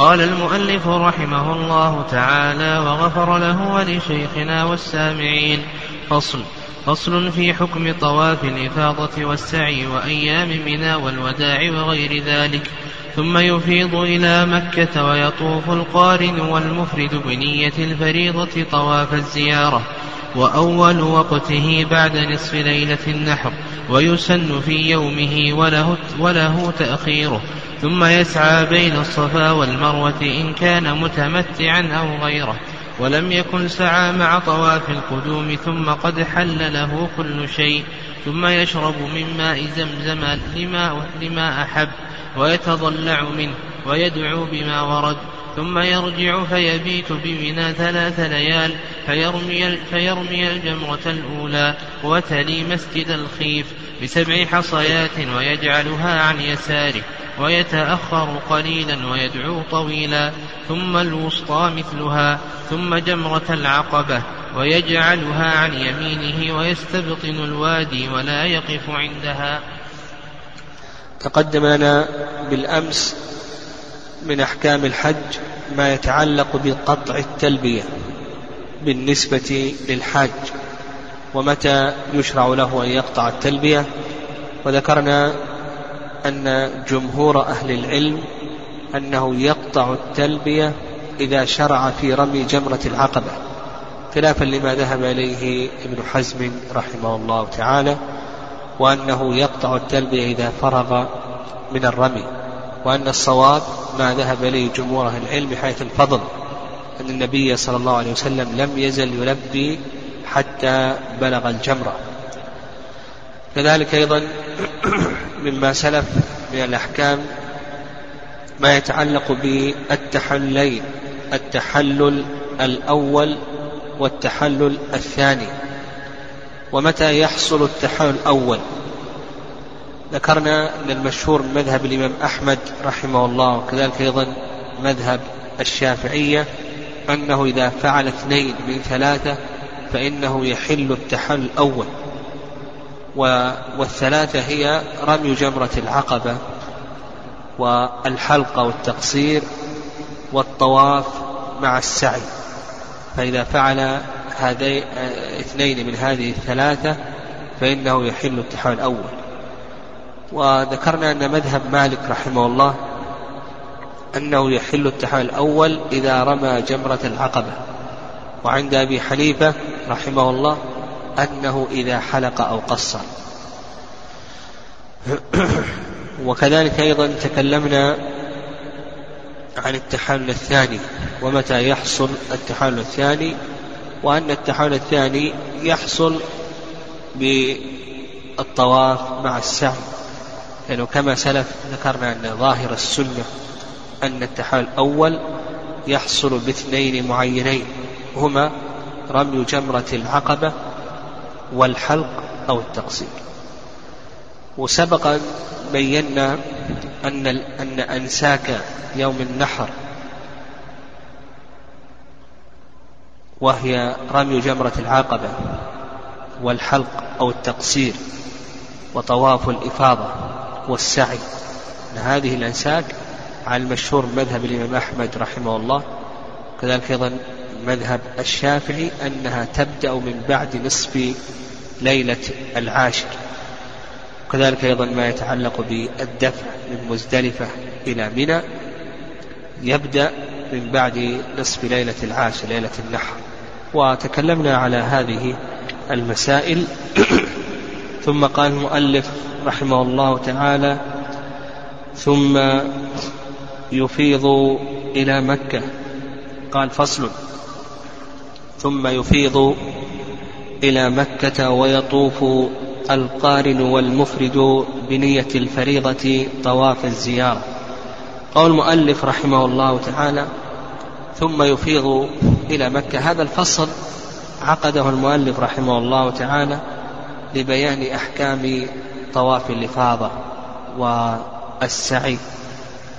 قال المؤلف رحمه الله تعالى وغفر له ولشيخنا والسامعين. فصل. فصل في حكم طواف الإفاضة والسعي وأيام منى والوداع وغير ذلك. ثم يفيض إلى مكة ويطوف القارن والمفرد بنية الفريضة طواف الزيارة. وأول وقته بعد نصف ليلة النحر ويسن في يومه وله, وله تأخيره. ثم يسعى بين الصفا والمروة إن كان متمتعا أو غيره. ولم يكن سعى مع طواف القدوم ثم قد حل له كل شيء. ثم يشرب من ماء زمزم لما, لما أحب ويتضلع منه ويدعو بما ورد. ثم يرجع فيبيت بمنى ثلاث ليال فيرمي, فيرمي الجمرة الأولى وتلي مسجد الخيف بسبع حصيات ويجعلها عن يساره ويتأخر قليلا ويدعو طويلا ثم الوسطى مثلها ثم جمرة العقبة ويجعلها عن يمينه ويستبطن الوادي ولا يقف عندها. تقدم لنا بالأمس من أحكام الحج ما يتعلق بقطع التلبية بالنسبة للحاج ومتى يشرع له أن يقطع التلبية؟ وذكرنا أن جمهور أهل العلم أنه يقطع التلبية إذا شرع في رمي جمرة العقبة خلافا لما ذهب إليه ابن حزم رحمه الله تعالى وأنه يقطع التلبية إذا فرغ من الرمي. وأن الصواب ما ذهب إليه جمهور أهل العلم بحيث الفضل أن النبي صلى الله عليه وسلم لم يزل يلبي حتى بلغ الجمرة. كذلك أيضا مما سلف من الأحكام ما يتعلق بالتحلين التحلل الأول والتحلل الثاني. ومتى يحصل التحلل الأول؟ ذكرنا أن المشهور من مذهب الإمام أحمد رحمه الله وكذلك أيضا مذهب الشافعية أنه إذا فعل اثنين من ثلاثة فإنه يحل التحلل الأول. والثلاثة هي رمي جمرة العقبة والحلق والتقصير والطواف مع السعي. فإذا فعل هذين اثنين من هذه الثلاثة فإنه يحل التحلل الأول. وذكرنا أن مذهب مالك رحمه الله أنه يحل التحلل الأول إذا رمى جمرة العقبة. وعند أبي حنيفة رحمه الله أنه إذا حلق أو قصر. وكذلك أيضا تكلمنا عن التحلل الثاني ومتى يحصل التحلل الثاني وأن التحلل الثاني يحصل بالطواف مع السعي لأنه كما سلف ذكرنا أن ظاهر السنة أن التحلل الأول يحصل باثنين معينين هما رمي جمرة العقبة والحلق أو التقصير. وسبق أن بينا أن أن أنساك يوم النحر وهي رمي جمرة العقبة والحلق أو التقصير وطواف الإفاضة. والسعي. هذه الأنساك على المشهور مذهب الإمام أحمد رحمه الله كذلك أيضا مذهب الشافعي أنها تبدأ من بعد نصف ليلة العاشر. وكذلك أيضا ما يتعلق بالدفع من مزدلفة إلى منى يبدأ من بعد نصف ليلة العاشر ليلة النحر. وتكلمنا على هذه المسائل. ثم قال المؤلف رحمه الله تعالى ثم يفيض إلى مكة. قال فصل. ثم يفيض إلى مكة ويطوف القارن والمفرد بنية الفريضة طواف الزيارة. قول المؤلف رحمه الله تعالى ثم يفيض إلى مكة. هذا الفصل عقده المؤلف رحمه الله تعالى لبيان أحكام طواف الإفاضة والسعي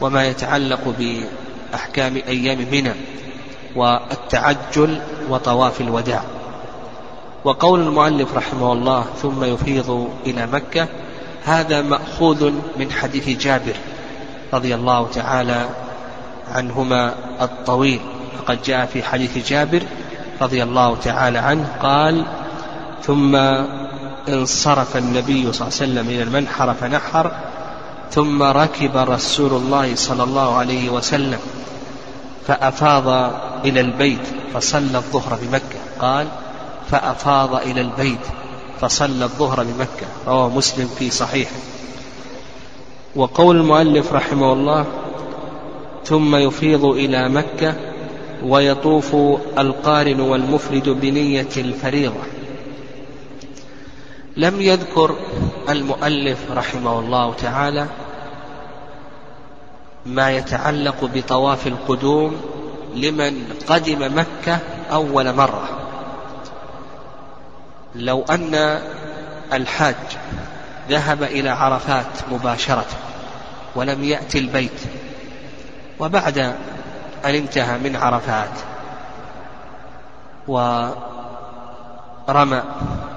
وما يتعلق بأحكام أيام منى والتعجل وطواف الوداع. وقول المؤلف رحمه الله ثم يفيض إلى مكة هذا مأخوذ من حديث جابر رضي الله تعالى عنهما الطويل. فقد جاء في حديث جابر رضي الله تعالى عنه قال ثم انصرف النبي صلى الله عليه وسلم إلى المنحر فنحر ثم ركب رسول الله صلى الله عليه وسلم فأفاض إلى البيت فصلى الظهر بمكة. قال فأفاض إلى البيت فصلى الظهر بمكة. رواه مسلم في صحيحه. وقول المؤلف رحمه الله ثم يفيض إلى مكة ويطوف القارن والمفرد بنية الفريضة. لم يذكر المؤلف رحمه الله تعالى ما يتعلق بطواف القدوم لمن قدم مكة أول مرة. لو أن الحاج ذهب إلى عرفات مباشرة ولم يأتي البيت وبعد أن انتهى من عرفات ورمى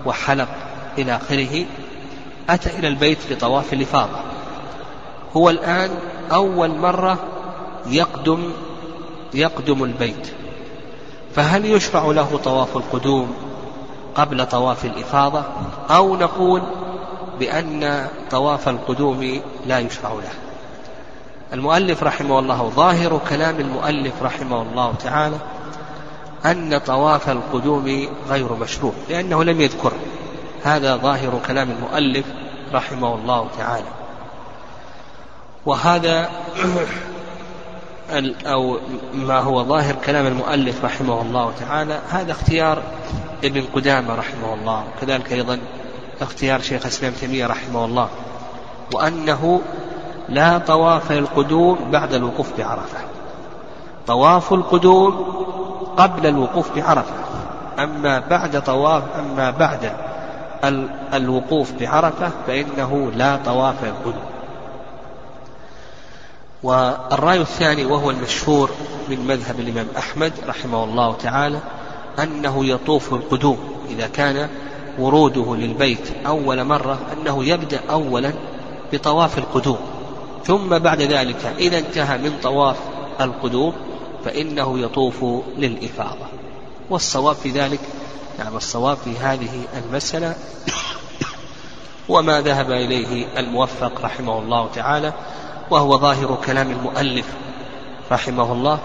وحلق إلى آخره أتى إلى البيت لطواف الإفاضة. هو الآن أول مرة يقدم يقدم البيت. فهل يشرع له طواف القدوم قبل طواف الإفاضة؟ أو نقول بأن طواف القدوم لا يشرع له. المؤلف رحمه الله ظاهر كلام المؤلف رحمه الله تعالى أن طواف القدوم غير مشروع لأنه لم يذكره هذا ظاهر كلام المؤلف رحمه الله تعالى. وهذا أو ما هو ظاهر كلام المؤلف رحمه الله تعالى هذا اختيار ابن قدامة رحمه الله. وكذلك أيضا اختيار شيخ الإسلام تيمية رحمه الله. وأنه لا طواف القدوم بعد الوقوف بعرفة. طواف القدوم قبل الوقوف بعرفة. أما بعد طواف أما بعد الوقوف بعرفة فإنه لا طواف القدوم والرأي الثاني وهو المشهور من مذهب الإمام أحمد رحمه الله تعالى أنه يطوف القدوم إذا كان وروده للبيت أول مرة أنه يبدأ أولا بطواف القدوم ثم بعد ذلك إذا انتهى من طواف القدوم فإنه يطوف للإفاضة. والصواب في ذلك نعم الصواب في هذه المسألة وما ذهب إليه الموفق رحمه الله تعالى وهو ظاهر كلام المؤلف رحمه الله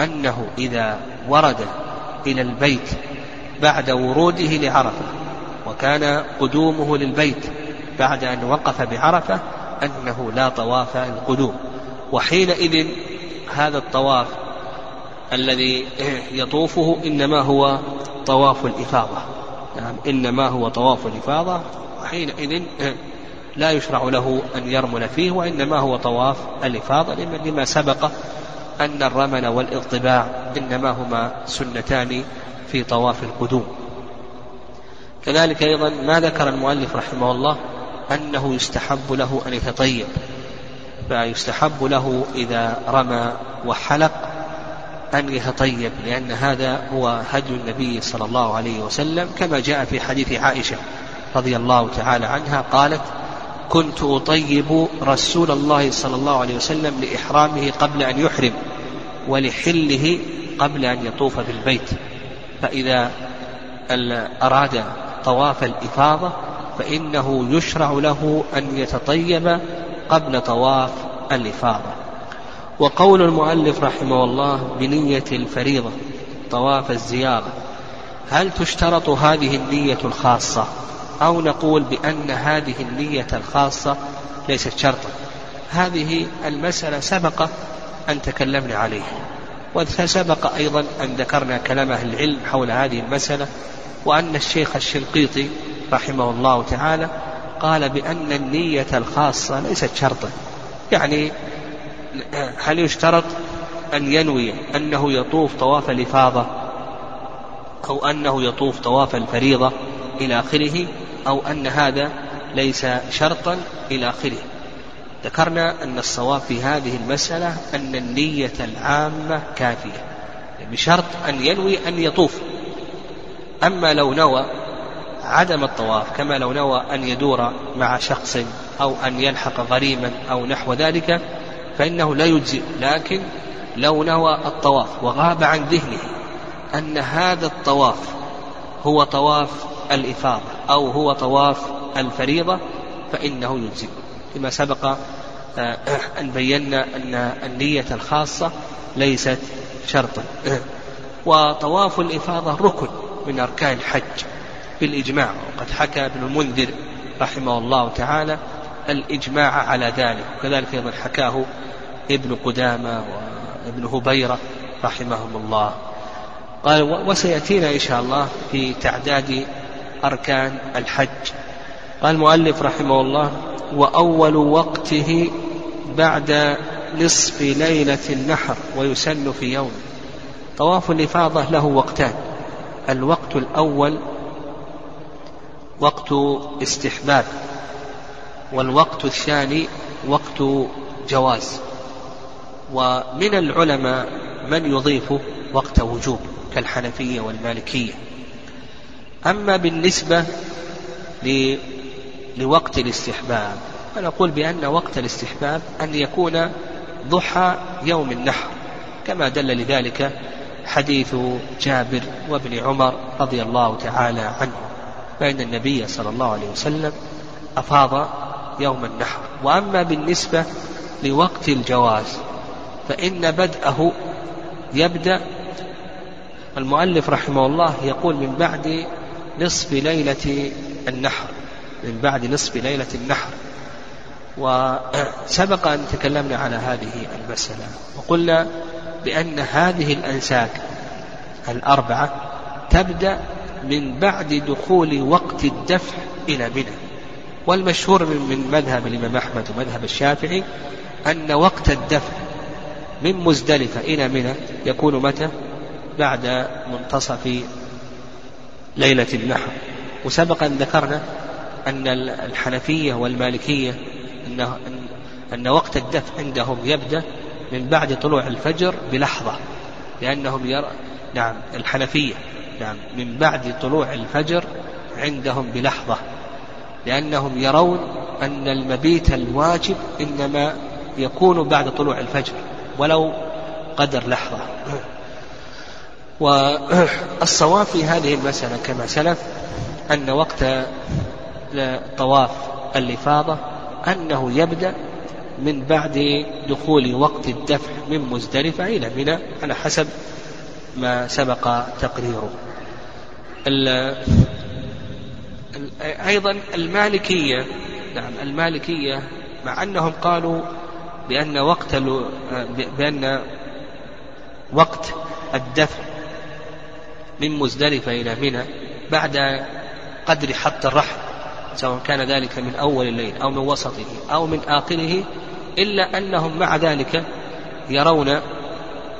أنه إذا ورد إلى البيت بعد وروده لعرفة وكان قدومه للبيت بعد أن وقف بعرفة أنه لا طواف القدوم. وحينئذ هذا الطواف الذي يطوفه إنما هو طواف الإفاضة. نعم إنما هو طواف الإفاضة. وحينئذ لا يشرع له أن يرمل فيه وإنما هو طواف الإفاضة لما سبق أن الرمل والإطباع إنما هما سنتان في طواف القدوم. كذلك أيضا ما ذكر المؤلف رحمه الله أنه يستحب له أن يتطيب. فيستحب له إذا رمى وحلق أن يتطيب لأن هذا هو هدي النبي صلى الله عليه وسلم كما جاء في حديث عائشة رضي الله تعالى عنها قالت كنت أطيب رسول الله صلى الله عليه وسلم لإحرامه قبل أن يحرم ولحله قبل أن يطوف بالبيت فإذا أراد طواف الإفاضة فإنه يشرع له أن يتطيب قبل طواف الإفاضة. وقول المؤلف رحمه الله بنية الفريضة طواف الزيارة هل تشترط هذه النية الخاصة؟ أو نقول بأن هذه النية الخاصة ليست شرطا. هذه المسألة سبق أن تكلمنا عليها وسبق أيضا أن ذكرنا كلام أهل العلم حول هذه المسألة وأن الشيخ الشنقيطي رحمه الله تعالى قال بأن النية الخاصة ليست شرطا. يعني هل يشترط أن ينوي أنه يطوف طواف الإفاضة أو أنه يطوف طواف الفريضة إلى آخره أو أن هذا ليس شرطا إلى آخره؟ ذكرنا أن الصواب في هذه المسألة أن النية العامة كافية بشرط أن ينوي أن يطوف. أما لو نوى عدم الطواف كما لو نوى أن يدور مع شخص أو أن يلحق غريما أو نحو ذلك فإنه لا يجزئ لكن لو نوى الطواف وغاب عن ذهنه أن هذا الطواف هو طواف الإفاضة أو هو طواف الفريضة فإنه يجزئ. لما سبق آه، أن بينا أن النية الخاصة ليست شرطا. وطواف الإفاضة ركن من أركان الحج بالإجماع وقد حكى ابن المنذر رحمه الله تعالى الإجماع على ذلك. وكذلك أيضا حكاه ابن قدامة وابن هبيرة رحمهم الله. قال وسيأتينا إن شاء الله في تعداد أركان الحج. قال المؤلف رحمه الله وأول وقته بعد نصف ليلة النحر ويسن في يوم. طواف الإفاضة له وقتان. الوقت الأول وقت استحباب. والوقت الثاني وقت جواز. ومن العلماء من يضيف وقت وجوب كالحنفية والمالكية. أما بالنسبة لوقت الاستحباب فنقول بأن وقت الاستحباب أن يكون ضحى يوم النحر كما دل لذلك حديث جابر وابن عمر رضي الله تعالى عنه فإن النبي صلى الله عليه وسلم أفاض يوم النحر. وأما بالنسبة لوقت الجواز فإن بدءه يبدأ. المؤلف رحمه الله يقول من بعد نصف ليلة النحر من بعد نصف ليلة النحر. وسبق أن تكلمنا على هذه المسألة وقلنا بأن هذه الأنساك الأربعة تبدأ من بعد دخول وقت الدفع إلى منى. والمشهور من مذهب الإمام أحمد ومذهب الشافعي أن وقت الدفع من مزدلفة إلى منى يكون متى؟ بعد منتصف ليلة النحر وسبق أن ذكرنا أن الحنفية والمالكية أن أن وقت الدفع عندهم يبدأ من بعد طلوع الفجر بلحظة لأنهم يرى نعم الحنفية نعم من بعد طلوع الفجر عندهم بلحظة لأنهم يرون أن المبيت الواجب إنما يكون بعد طلوع الفجر ولو قدر لحظة. والصواب في هذه المسألة كما سلف أن وقت طواف الإفاضة أنه يبدأ من بعد دخول وقت الدفع من مزدلفة إلى منى على حسب ما سبق تقريره. أيضا المالكية نعم المالكية مع أنهم قالوا بأن وقت بأن وقت الدفع من مزدلفة إلى منى بعد قدر حط الرحل سواء كان ذلك من أول الليل أو من وسطه أو من آخره إلا أنهم مع ذلك يرون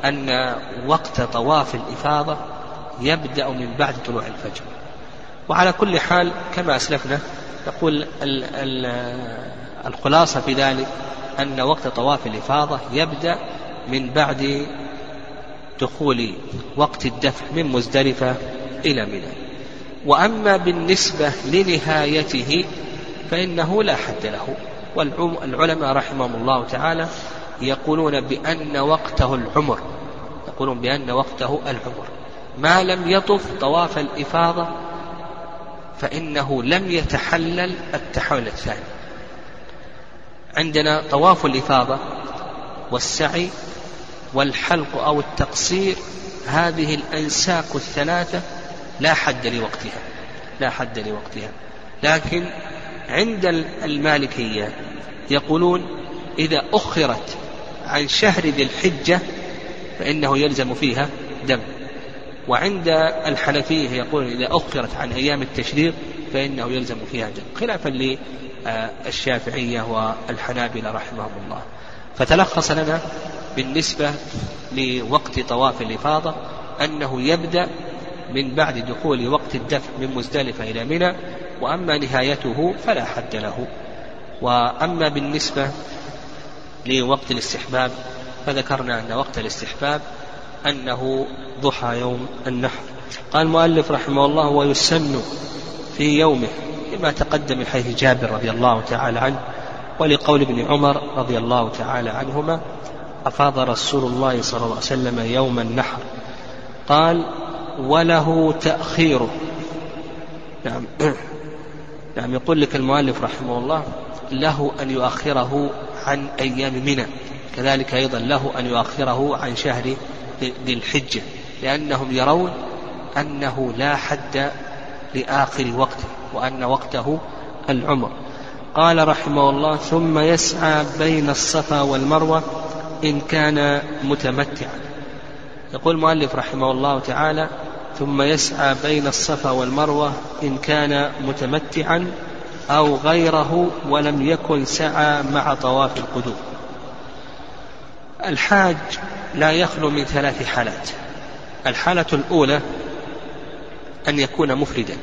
أن وقت طواف الإفاضة يبدأ من بعد طلوع الفجر. وعلى كل حال كما أسلفنا نقول الخلاصة في ذلك أن وقت طواف الإفاضة يبدأ من بعد دخول وقت الدفع من مزدلفة إلى منى. وأما بالنسبة لنهايته فإنه لا حد له. والعلماء رحمهم الله تعالى يقولون بأن وقته العمر يقولون بأن وقته العمر. ما لم يطف طواف الإفاضة فإنه لم يتحلل التحول الثاني. عندنا طواف الإفاضة والسعي والحلق أو التقصير هذه الأنساك الثلاثة لا حد لوقتها لا حد لوقتها. لكن عند المالكية يقولون إذا أخرت عن شهر ذي الحجة فإنه يلزم فيها دم. وعند الحنفية يقول إذا أخرت عن أيام التشريق فإنه يلزم فيها دم خلافا للشافعية والحنابلة رحمهم الله. فتلخص لنا بالنسبة لوقت طواف الإفاضة أنه يبدأ من بعد دخول وقت الدفع من مزدلفة إلى منى وأما نهايته فلا حد له. وأما بالنسبة لوقت الاستحباب فذكرنا أن وقت الاستحباب أنه ضحى يوم النحر. قال المؤلف رحمه الله ويسن في يومه لما تقدم من حيث جابر رضي الله تعالى عنه ولقول ابن عمر رضي الله تعالى عنهما أفاض رسول الله صلى الله عليه وسلم يوم النحر؟ قال وله تأخيره نعم. نعم يقول لك المؤلف رحمه الله له أن يؤخره عن أيام منى. كذلك أيضا له أن يؤخره عن شهر ذي الحجة لأنهم يرون أنه لا حد لآخر وقته وأن وقته العمر. قال رحمه الله ثم يسعى بين الصفا والمروة إن كان متمتعا. يقول المؤلف رحمه الله تعالى ثم يسعى بين الصفا والمروة إن كان متمتعا أو غيره ولم يكن سعى مع طواف القدوم. الحاج لا يخلو من ثلاث حالات. الحالة الأولى أن يكون مفردا.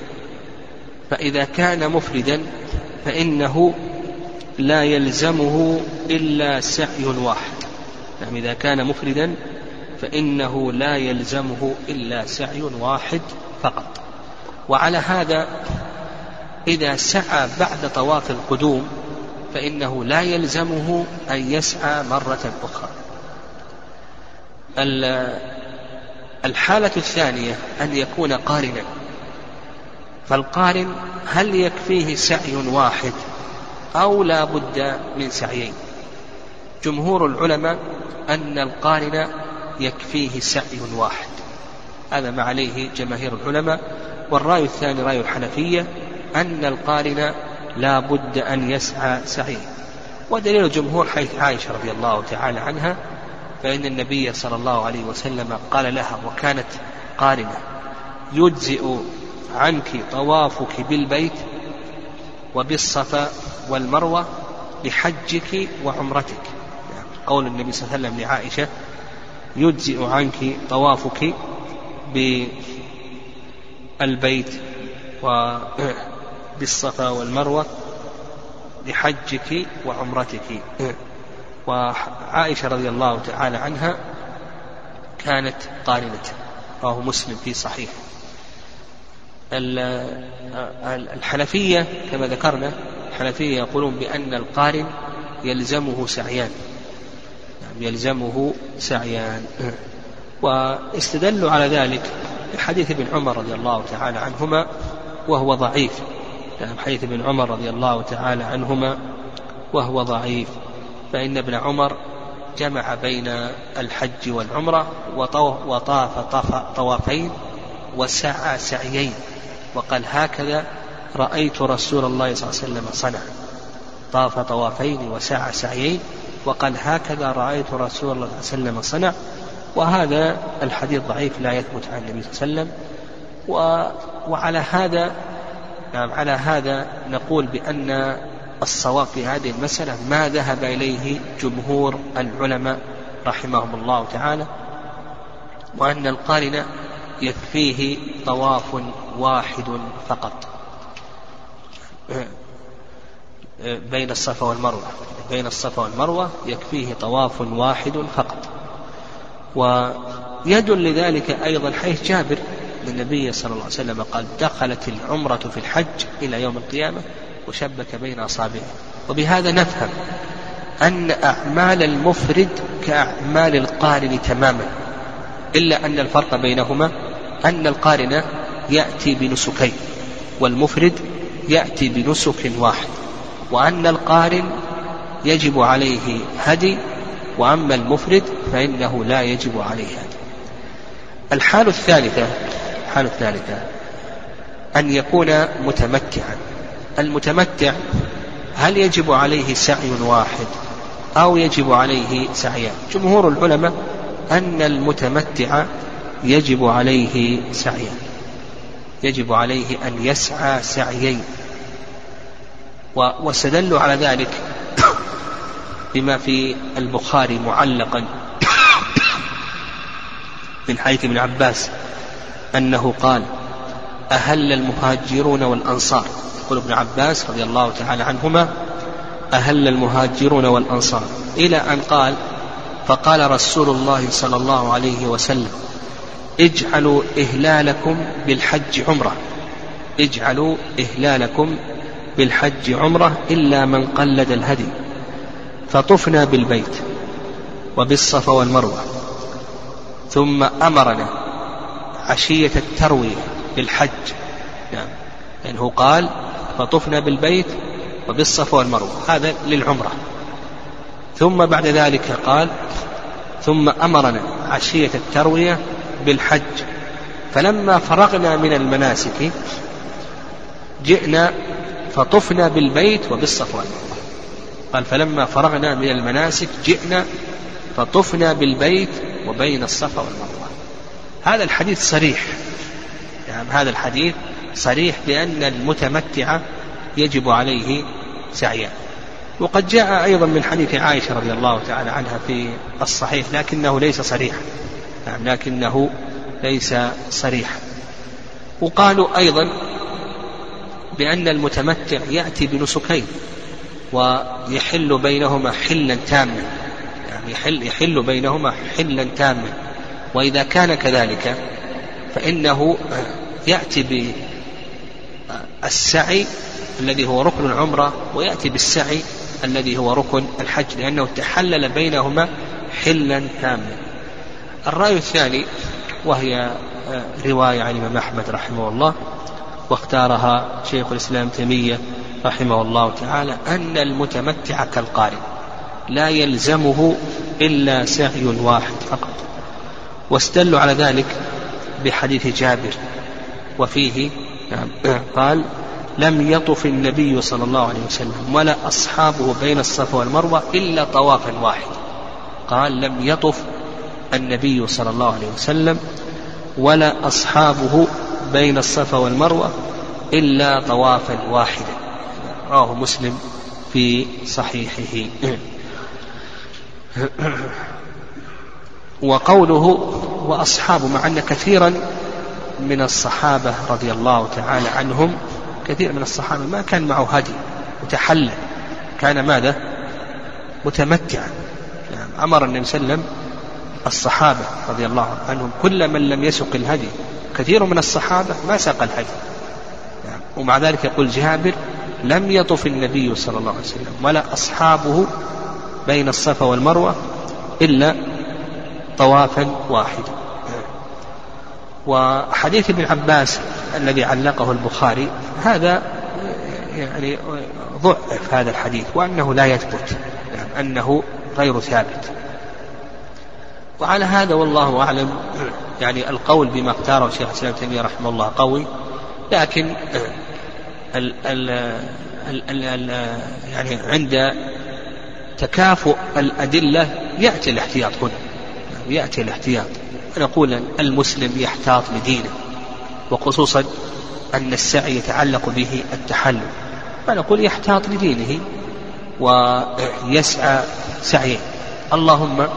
فإذا كان مفردا فإنه لا يلزمه إلا سعي واحد. يعني إذا كان مفردا فإنه لا يلزمه إلا سعي واحد فقط. وعلى هذا إذا سعى بعد طواف القدوم فإنه لا يلزمه أن يسعى مرة أخرى. الحالة الثانية أن يكون قارنا. فالقارن هل يكفيه سعي واحد أو لا بد من سعيين؟ جمهور العلماء أن القارن يكفيه سعي واحد. هذا ما عليه جماهير العلماء. والرأي الثاني رأي الحنفية أن القارن لا بد أن يسعى سعيه. ودليل الجمهور حيث عائشة رضي الله تعالى عنها فإن النبي صلى الله عليه وسلم قال لها وكانت قارنة يجزئ عنك طوافك بالبيت وبالصفا والمروة لحجك وعمرتك. قول النبي صلى الله عليه وسلم لعائشة يجزئ عنك طوافك بالبيت وبالصفا والمروة لحجك وعمرتك. وعائشة رضي الله تعالى عنها كانت قارنة رواه مسلم في صحيح. الحنفية كما ذكرنا الحنفية يقولون بأن القارن يلزمه سعيان. يعني يلزمه سعيان. واستدلوا على ذلك بحديث ابن عمر رضي الله تعالى عنهما وهو ضعيف. يعني حديث ابن عمر رضي الله تعالى عنهما وهو ضعيف. فإن ابن عمر جمع بين الحج والعمرة وطاف طوافين وسعى سعيين وقال هكذا رأيت رسول الله صلى الله عليه وسلم صنع. طاف طوافين وسعى سعيين وقال هكذا رأيت رسول الله صلى الله عليه وسلم صنع. وهذا الحديث ضعيف لا يثبت عن النبي صلى الله عليه وسلم. وعلى هذا نعم على هذا نقول بأن الصواب في هذه المسألة ما ذهب إليه جمهور العلماء رحمهم الله تعالى وأن القارن يكفيه طواف واحد فقط. بين الصفا والمروة بين الصفا والمروة يكفيه طواف واحد فقط. ويدل لذلك أيضا حيث جابر النبي صلى الله عليه وسلم قال دخلت العمرة في الحج إلى يوم القيامة وشبك بين أصابعه. وبهذا نفهم أن أعمال المفرد كأعمال القارن تماما إلا أن الفرق بينهما أن القارن يأتي بنسكين والمفرد يأتي بنسك واحد وأن القارن يجب عليه هدي وأما المفرد فإنه لا يجب عليه هدي. الحال الثالثة الحالة الثالثة أن يكون متمتعا. المتمتع هل يجب عليه سعي واحد أو يجب عليه سعيان؟ جمهور العلماء أن المتمتع يجب عليه سعيان. يجب عليه أن يسعى سعيين. واستدلوا على ذلك بما في البخاري معلقا من حديث ابن عباس أنه قال أهل المهاجرون والأنصار. يقول ابن عباس رضي الله تعالى عنهما أهل المهاجرون والأنصار. إلى أن قال فقال رسول الله صلى الله عليه وسلم اجعلوا إهلالكم بالحج عمرة. اجعلوا إهلالكم بالحج عمرة إلا من قلد الهدي. فطفنا بالبيت وبالصفا والمروة. ثم أمرنا عشية التروية بالحج. نعم. لأنه قال فطفنا بالبيت وبالصفا والمروة. هذا للعمرة. ثم بعد ذلك قال ثم أمرنا عشية التروية بالحج. فلما فرغنا من المناسك جئنا فطفنا بالبيت وبالصفا والمروة. قال فلما فرغنا من المناسك جئنا فطفنا بالبيت وبين الصفا والمروة. هذا الحديث صريح. يعني هذا الحديث صريح بأن المتمتع يجب عليه سعيان وقد جاء أيضا من حديث عائشة رضي الله تعالى عنها في الصحيح لكنه ليس صريحا. نعم لكنه ليس صريحا. وقالوا أيضا بأن المتمتع يأتي بنسكين ويحل بينهما حلا تاما. يعني يحل, يحل بينهما حلا تاما. وإذا كان كذلك فإنه يأتي بالسعي الذي هو ركن العمرة ويأتي بالسعي الذي هو ركن الحج لأنه تحلل بينهما حلا تاما. الرأي الثاني وهي رواية عن الإمام أحمد رحمه الله واختارها شيخ الإسلام تيمية رحمه الله تعالى أن المتمتع كالقارئ لا يلزمه إلا سعي واحد فقط. واستدلوا على ذلك بحديث جابر وفيه نعم. قال لم يطف النبي صلى الله عليه وسلم ولا أصحابه بين الصفا والمروة إلا طوافا واحدا قال لم يطف النبي صلى الله عليه وسلم ولا أصحابه بين الصفا والمروة إلا طوافا واحدا رواه مسلم في صحيحه. وقوله وأصحابه مع أن كثيرا من الصحابة رضي الله تعالى عنهم. كثير من الصحابة ما كان معه هدي متحلل. كان ماذا؟ متمتعا يعني أمر النبي صلى الله عليه وسلم الصحابة رضي الله عنهم كل من لم يسق الهدي. كثير من الصحابة ما ساق الهدي. يعني ومع ذلك يقول جابر لم يطف النبي صلى الله عليه وسلم ولا أصحابه بين الصفا والمروة إلا طوافا واحدا. وحديث ابن عباس الذي علقه البخاري هذا يعني ضعف هذا الحديث وأنه لا يثبت يعني أنه غير ثابت. وعلى هذا والله أعلم يعني القول بما اختاره الشيخ الإسلام تيمية رحمه الله قوي لكن ال ال ال ال يعني عند تكافؤ الأدلة يأتي الاحتياط هنا يأتي الاحتياط. نقول المسلم يحتاط لدينه وخصوصا أن السعي يتعلق به التحلل فنقول يحتاط لدينه ويسعى سعيه. اللهم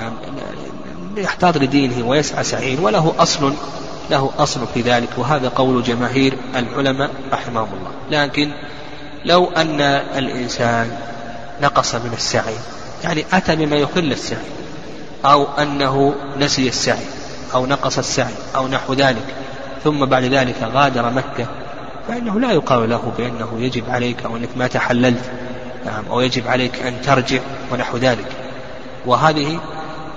نعم يحتاط لدينه ويسعى سعيه وله أصل له أصل في ذلك وهذا قول جماهير العلماء رحمهم الله. لكن لو أن الإنسان نقص من السعي يعني أتى بما يخل السعي أو أنه نسي السعي أو نقص السعي أو نحو ذلك ثم بعد ذلك غادر مكة فإنه لا يقال له بأنه يجب عليك أو أنك ما تحللت نعم أو يجب عليك أن ترجع ونحو ذلك. وهذه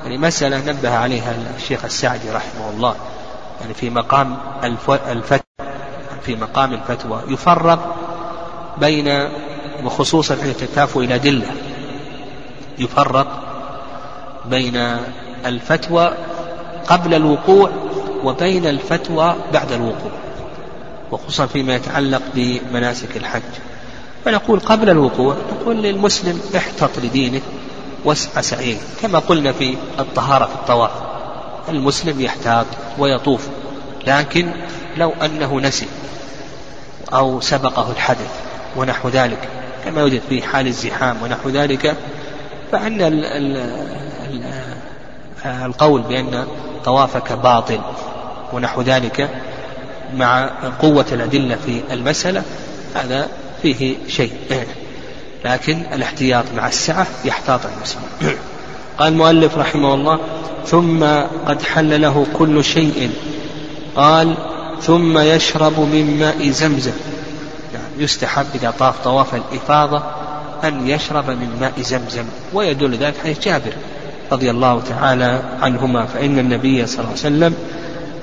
يعني مسألة نبه عليها الشيخ السعدي رحمه الله. يعني في مقام الفتوى في مقام الفتوى يفرق بين وخصوصا عند التكافؤ إلى دلة يفرق بين الفتوى قبل الوقوع وبين الفتوى بعد الوقوع وخصوصا فيما يتعلق بمناسك الحج. فنقول قبل الوقوع نقول للمسلم احتط لدينك واسعى سعيه كما قلنا في الطهارة في الطواف. المسلم يحتاط ويطوف لكن لو أنه نسي أو سبقه الحدث ونحو ذلك كما يوجد في حال الزحام ونحو ذلك فأن القول بأن طوافك باطل ونحو ذلك مع قوة الأدلة في المسألة هذا فيه شيء. لكن الاحتياط مع السعة يحتاط المسلم. قال المؤلف رحمه الله ثم قد حل له كل شيء. قال ثم يشرب من ماء زمزم. يعني يستحب إذا طاف طواف الإفاضة أن يشرب من ماء زمزم ويدل ذلك حديث جابر. رضي الله تعالى عنهما فإن النبي صلى الله عليه وسلم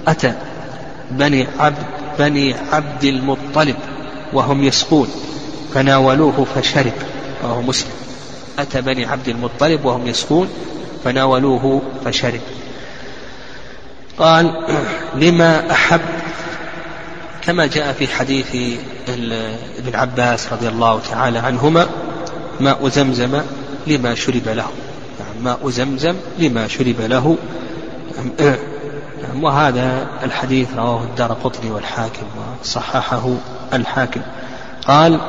أتى بني عبد بني عبد المطلب وهم يسقون فناولوه فشرب وهو مسلم. أتى بني عبد المطلب وهم يسقون فناولوه فشرب. قال لما أحب كما جاء في حديث ابن عباس رضي الله تعالى عنهما ماء زمزم لما شرب له. ماء زمزم لما شرب له. وهذا الحديث رواه الدار قطني والحاكم وصححه الحاكم. قال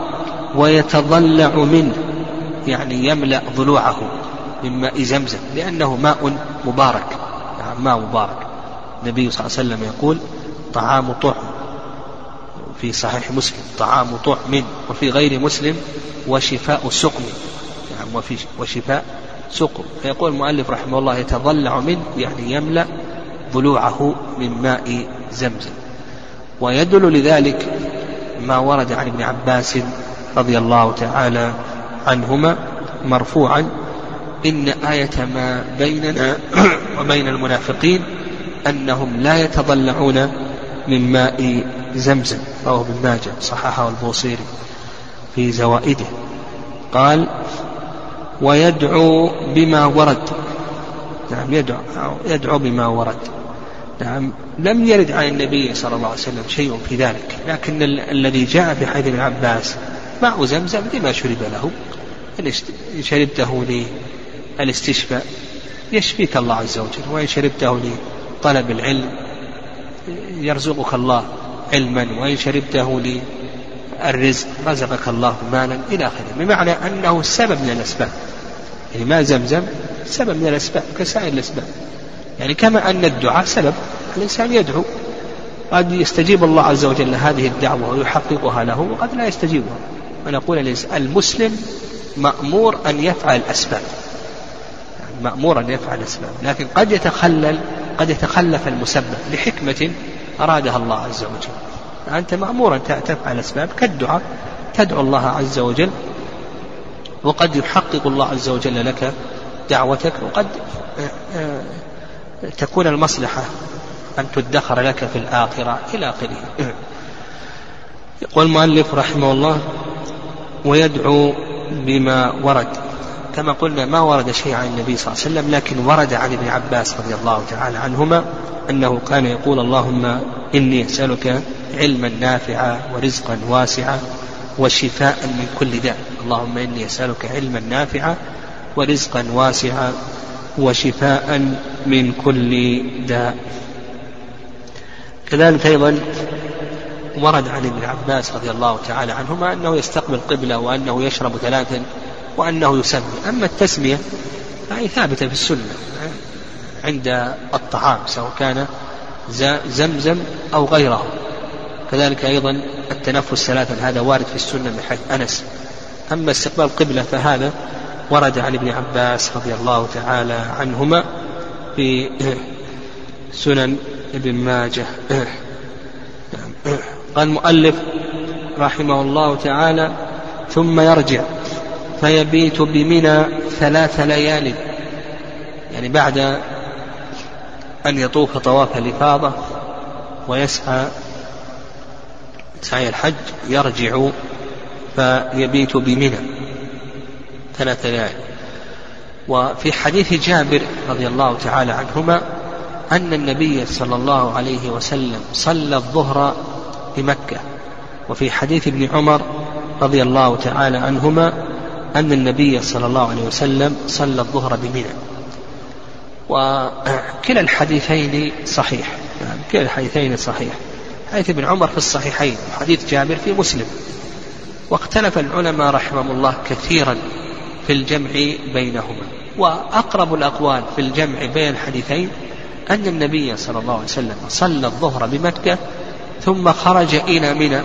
ويتضلع منه يعني يملأ ضلوعه من ماء زمزم لأنه ماء مبارك يعني ماء مبارك. النبي صلى الله عليه وسلم يقول طعام طعم في صحيح مسلم طعام طعم وفي غير مسلم وشفاء سقم يعني وفي وشفاء سقم فيقول المؤلف رحمه الله يتضلع منه يعني يملأ ضلوعه من ماء زمزم. ويدل لذلك ما ورد عن ابن عباس رضي الله تعالى عنهما مرفوعا إن آية ما بيننا وبين المنافقين أنهم لا يتضلعون من ماء زمزم. رواه ابن ماجه صححه البوصيري في زوائده. قال ويدعو بما ورد. نعم يدعو يدعو بما ورد. نعم لم يرد عن النبي صلى الله عليه وسلم شيء في ذلك لكن الذي جاء في حديث ابن عباس ماء زمزم لما شرب له إن شربته للاستشفاء يشفيك الله عز وجل وإن شربته لطلب العلم يرزقك الله علما وإن شربته للرزق رزقك الله مالا إلى آخره. بمعنى أنه سبب من الأسباب. يعني ماء زمزم سبب من الأسباب كسائر الأسباب. يعني كما أن الدعاء سبب الإنسان يدعو. قد يستجيب الله عز وجل هذه الدعوة ويحققها له وقد لا يستجيبها. ونقول المسلم مأمور أن يفعل الأسباب. مأمور أن يفعل الأسباب. لكن قد يتخلل قد يتخلف المسبب لحكمة أرادها الله عز وجل. أنت مأمور أن تفعل الأسباب كالدعاء. تدعو الله عز وجل. وقد يحقق الله عز وجل لك دعوتك. وقد تكون المصلحة أن تدخر لك في الآخرة إلى آخره. يقول المؤلف رحمه الله ويدعو بما ورد. كما قلنا ما ورد شيء عن النبي صلى الله عليه وسلم لكن ورد عن ابن عباس رضي الله تعالى عنهما. أنه كان يقول اللهم إني أسألك علما نافعا ورزقا واسعا وشفاء من كل داء. اللهم إني أسألك علما نافعا ورزقا واسعا وشفاء من كل داء. كذلك أيضا ورد عن ابن عباس رضي الله تعالى عنهما أنه يستقبل قبلة وأنه يشرب ثلاثا وأنه يسمي أما التسمية فهي ثابتة في السنة. عند الطعام سواء كان زمزم أو غيره. كذلك أيضا التنفس ثلاثا هذا وارد في السنة من حيث أنس. أما استقبال القبلة فهذا ورد عن ابن عباس رضي الله تعالى عنهما في سنن ابن ماجه. قال المؤلف رحمه الله تعالى ثم يرجع فيبيت بمنى ثلاث ليال. يعني بعد أن يطوف طواف الإفاضة ويسعى سعي الحج يرجع فيبيت بمنى. ثلاث ليال. وفي حديث جابر رضي الله تعالى عنهما أن النبي صلى الله عليه وسلم صلى الظهر بمكة. وفي حديث ابن عمر رضي الله تعالى عنهما أن النبي صلى الله عليه وسلم صلى الظهر بمنى. وكلا الحديثين صحيح. يعني كلا الحديثين صحيح. حديث ابن عمر في الصحيحين وحديث جابر في مسلم. واختلف العلماء رحمهم الله كثيرا في الجمع بينهما. وأقرب الأقوال في الجمع بين الحديثين أن النبي صلى الله عليه وسلم صلى الظهر بمكة ثم خرج إلى منى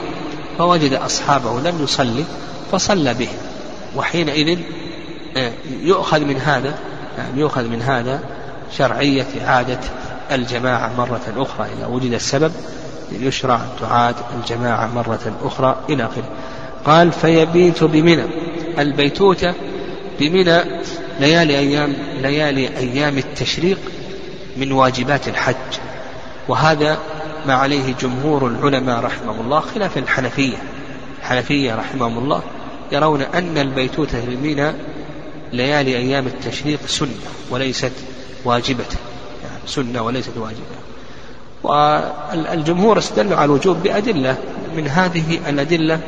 فوجد أصحابه لم يصلي فصلى بهم وحينئذ آه، يؤخذ من هذا يعني يؤخذ من هذا شرعية إعادة الجماعة مرة أخرى إذا وجد السبب يشرع أن تعاد الجماعة مرة أخرى إلى آخره. قال فيبيت بمنى. البيتوتة بمنى ليالي أيام ليالي أيام التشريق من واجبات الحج. وهذا ما عليه جمهور العلماء رحمهم الله خلاف الحنفية. الحنفية رحمهم الله يرون أن البيتوتة بمنى ليالي أيام التشريق سنة وليست واجبة يعني سنة وليست واجبة. والجمهور استدلوا على الوجوب بأدلة. من هذه الأدلة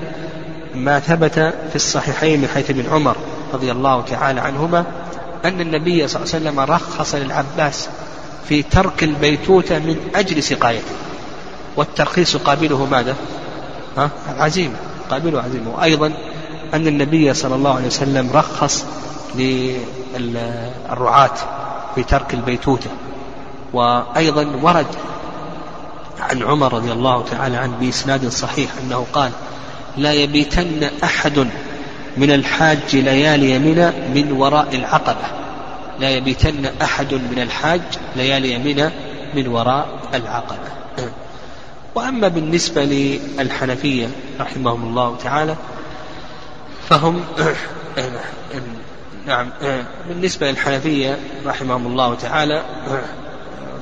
ما ثبت في الصحيحين من حيث ابن عمر رضي الله تعالى عنهما أن النبي صلى الله عليه وسلم رخص للعباس في ترك البيتوتة من أجل سقايته. والترخيص قابله ماذا؟ ها؟ عزيمة قابله عزيمة. وأيضا أن النبي صلى الله عليه وسلم رخص للرعاة. في ترك البيتوتة. وأيضا ورد عن عمر رضي الله تعالى عنه بإسناد صحيح أنه قال لا يبيتن أحد من الحاج ليالي منى من وراء العقبة. لا يبيتن أحد من الحاج ليالي منى من وراء العقبة. وأما بالنسبة للحنفية رحمهم الله تعالى فهم نعم بالنسبة للحنفية رحمهم الله تعالى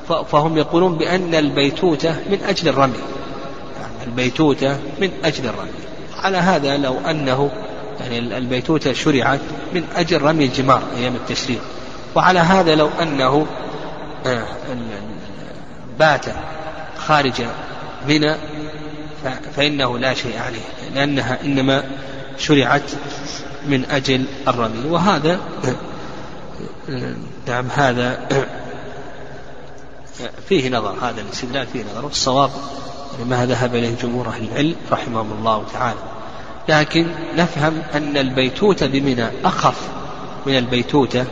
فهم يقولون بأن البيتوتة من أجل الرمي. يعني البيتوتة من أجل الرمي. على هذا لو أنه يعني البيتوتة شرعت من أجل رمي الجمار أيام التشريق. وعلى هذا لو أنه آه، بات خارج منى فإنه لا شيء عليه. لأنها إنما شرعت من أجل الرمي. وهذا نعم هذا فيه نظر هذا الاستدلال فيه نظر والصواب ما ذهب إليه جمهور أهل العلم رحمهم الله تعالى. لكن نفهم أن البيتوتة بمنى أخف من البيتوتة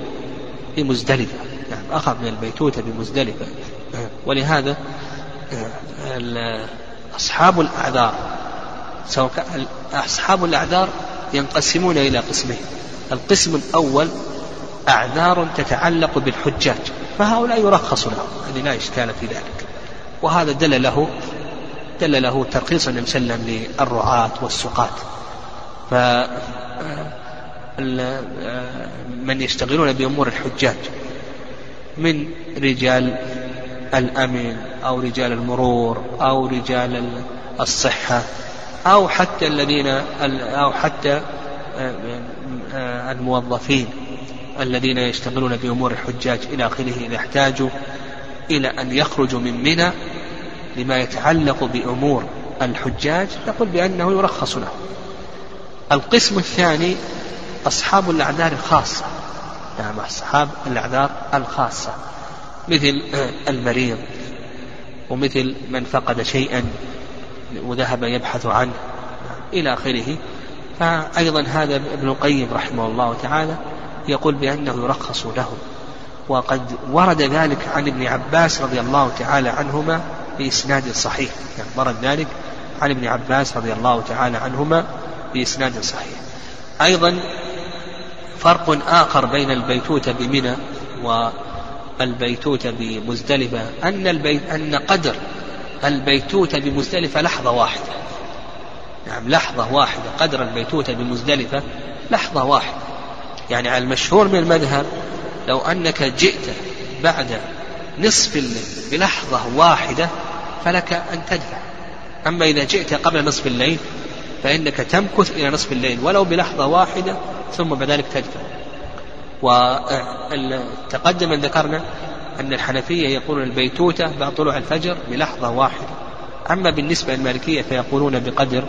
بمزدلفة. يعني أخف من البيتوتة بمزدلفة. ولهذا أصحاب الأعذار سواء أصحاب الأعذار ينقسمون إلى قسمين. القسم الأول أعذار تتعلق بالحجاج فهؤلاء يرخص لهم هذه لا إشكال في ذلك. وهذا دل له دل له ترخيص النبي صلى الله عليه وسلم للرعاة والسقاة. ف من يشتغلون بأمور الحجاج من رجال الأمن أو رجال المرور أو رجال الصحة أو حتى الذين أو حتى الموظفين الذين يشتغلون بأمور الحجاج إلى آخره إذا احتاجوا إلى أن يخرجوا من منى لما يتعلق بأمور الحجاج نقول بأنه يرخص له. القسم الثاني أصحاب الأعذار الخاصة. نعم أصحاب الأعذار الخاصة. مثل المريض ومثل من فقد شيئا. وذهب يبحث عنه إلى آخره. فأيضا هذا ابن القيم رحمه الله تعالى يقول بأنه يرخص له وقد ورد ذلك عن ابن عباس رضي الله تعالى عنهما بإسناد صحيح. يعني ورد ذلك عن ابن عباس رضي الله تعالى عنهما بإسناد صحيح. أيضا فرق آخر بين البيتوتة بمنى والبيتوتة بمزدلفة أن البيت أن قدر البيتوتة بمزدلفة لحظة واحدة. نعم لحظة واحدة قدر البيتوتة بمزدلفة لحظة واحدة. يعني على المشهور من المذهب لو أنك جئت بعد نصف الليل بلحظة واحدة فلك أن تدفع. أما إذا جئت قبل نصف الليل فإنك تمكث إلى نصف الليل ولو بلحظة واحدة ثم بعد ذلك تدفع. وتقدم أن ذكرنا أن الحنفية يقولون البيتوتة بعد طلوع الفجر بلحظة واحدة. أما بالنسبة للمالكية فيقولون بقدر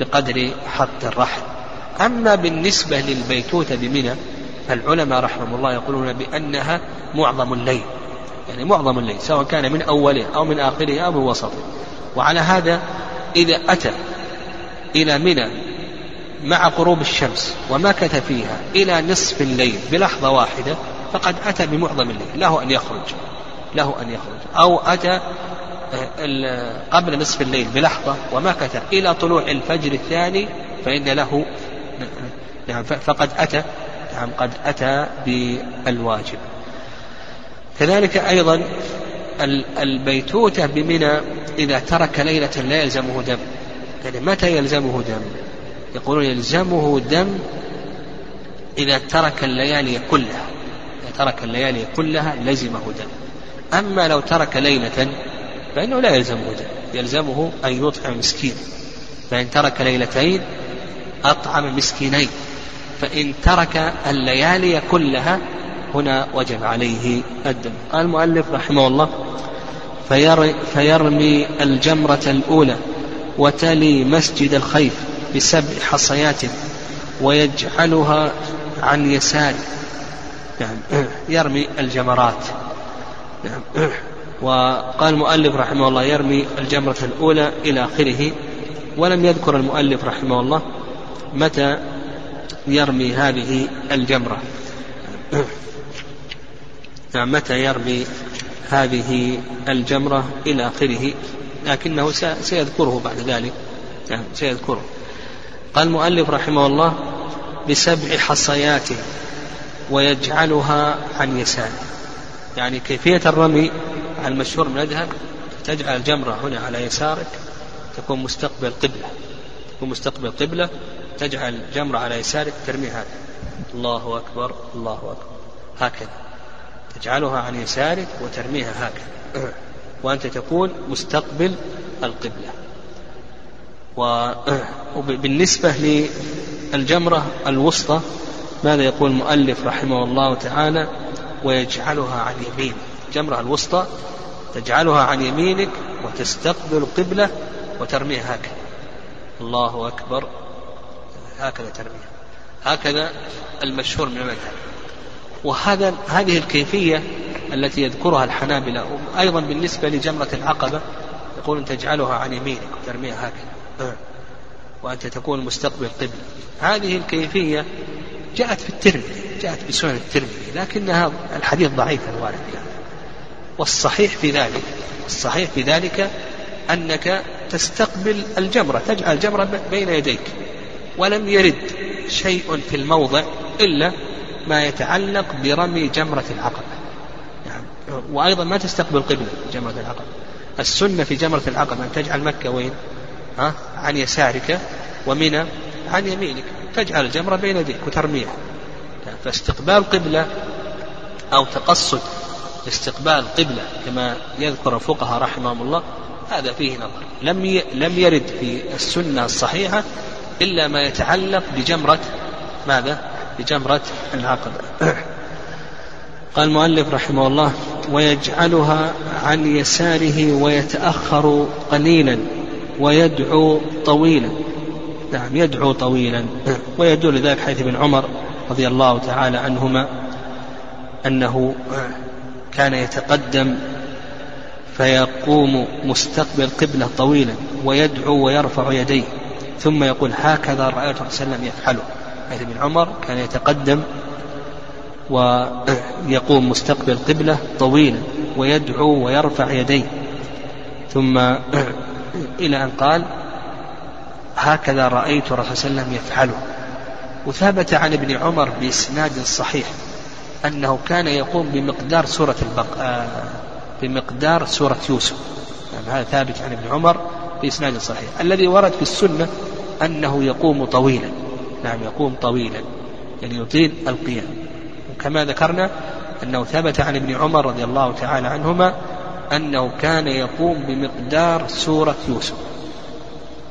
بقدر حط الرحل. أما بالنسبة للبيتوتة بمنى العلماء رحمهم الله يقولون بأنها معظم الليل. يعني معظم الليل سواء كان من أوله أو من آخره أو من وسطه. وعلى هذا إذا أتى إلى منى مع غروب الشمس ومكث فيها إلى نصف الليل بلحظة واحدة فقد أتى بمعظم الليل. له أن يخرج. له أن يخرج. أو أتى آه، قبل نصف الليل بلحظة ومكث إلى طلوع الفجر الثاني فإن له نعم فقد أتى نعم قد أتى بالواجب. كذلك أيضا البيتوتة بمنى إذا ترك ليلة لا يلزمه دم. يعني متى يلزمه دم؟ يقولون يلزمه دم إذا ترك الليالي كلها. ترك الليالي كلها لزمه دم أما لو ترك ليلة فإنه لا يلزمه دم يلزمه أن يطعم مسكين. فإن ترك ليلتين أطعم مسكينين. فإن ترك الليالي كلها هنا وجب عليه الدم. قال المؤلف رحمه الله فيرمي الجمرة الأولى وتلي مسجد الخيف بسبع حصيات ويجعلها عن يساره نعم. يرمي الجمرات. نعم وقال المؤلف رحمه الله يرمي الجمرة الأولى إلى آخره. ولم يذكر المؤلف رحمه الله متى يرمي هذه الجمرة. نعم متى يرمي هذه الجمرة إلى آخره. لكنه سيذكره بعد ذلك. نعم سيذكره. قال المؤلف رحمه الله بسبع حصيات. ويجعلها عن يساره يعني كيفية الرمي المشهور من المذهب تجعل الجمرة هنا على يسارك تكون مستقبل قبلة. تكون مستقبل قبلة تجعل الجمرة على يسارك ترميها هكذا الله أكبر الله أكبر. هكذا. تجعلها عن يسارك وترميها هكذا. وأنت تكون مستقبل القبلة. وبالنسبة للجمرة الوسطى ماذا يقول المؤلف رحمه الله تعالى؟ ويجعلها عن يمينه الجمرة الوسطى تجعلها عن يمينك وتستقبل القبلة وترميها هكذا. الله أكبر. هكذا ترميها. هكذا المشهور من المذهب. وهذا هذه الكيفية التي يذكرها الحنابلة أيضا بالنسبة لجمرة العقبة يقول تجعلها عن يمينك وترميها هكذا. وأنت تكون مستقبل قبلة. هذه الكيفية جاءت في الترمذي جاءت بسنن الترمذي لكنها الحديث ضعيف الوارد يعني. والصحيح في ذلك الصحيح في ذلك أنك تستقبل الجمرة تجعل الجمرة بين يديك ولم يرد شيء في الموضع إلا ما يتعلق برمي جمرة العقبة. يعني وأيضا ما تستقبل قبلة جمرة العقبة. السنة في جمرة العقبة أن تجعل مكة وين؟ ها؟ عن يسارك ومنى عن يمينك تجعل الجمرة بين يديك وترميها. فاستقبال قبلة أو تقصد استقبال قبلة كما يذكر الفقهاء رحمهم الله هذا فيه نظر. لم لم يرد في السنة الصحيحة إلا ما يتعلق بجمرة ماذا؟ بجمرة العقبة. قال المؤلف رحمه الله ويجعلها عن يساره ويتأخر قليلا ويدعو طويلا. نعم يدعو طويلا. ويدل ذلك حيث ابن عمر رضي الله تعالى عنهما أنه كان يتقدم فيقوم مستقبل قبلة طويلا ويدعو ويرفع يديه. ثم يقول هكذا رأيت صلى الله عليه وسلم يفعله. حيث ابن عمر كان يتقدم ويقوم مستقبل قبلة طويلا ويدعو ويرفع يديه. ثم إلى أن قال هكذا رأيت الرسول صلى الله عليه وسلم يفعله. وثبت عن ابن عمر بإسناد صحيح أنه كان يقوم بمقدار سورة البق... آه بمقدار سورة يوسف. يعني هذا ثابت عن ابن عمر بإسناد صحيح. الذي ورد في السنة أنه يقوم طويلا. نعم يقوم طويلا. يعني يطيل القيام. وكما ذكرنا أنه ثبت عن ابن عمر رضي الله تعالى عنهما أنه كان يقوم بمقدار سورة يوسف.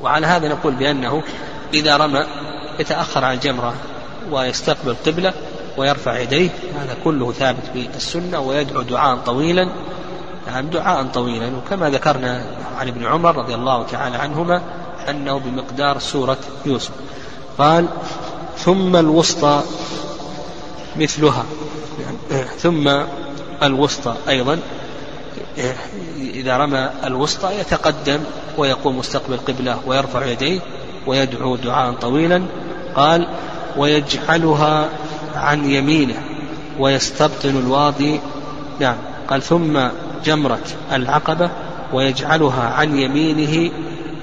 وعلى هذا نقول بأنه إذا رمى يتأخر عن الجمرة ويستقبل قبلة ويرفع يديه هذا كله ثابت في السنة ويدعو دعاء طويلا نعم دعاء طويلا. وكما ذكرنا عن ابن عمر رضي الله تعالى عنهما أنه بمقدار سورة يوسف. قال ثم الوسطى مثلها. يعني ثم الوسطى أيضا. إذا رمى الوسطى يتقدم ويقوم مستقبل قبلة ويرفع يديه ويدعو دعاء طويلا. قال ويجعلها عن يمينه ويستبطن الواضي نعم. قال ثم جمرة العقبة ويجعلها عن يمينه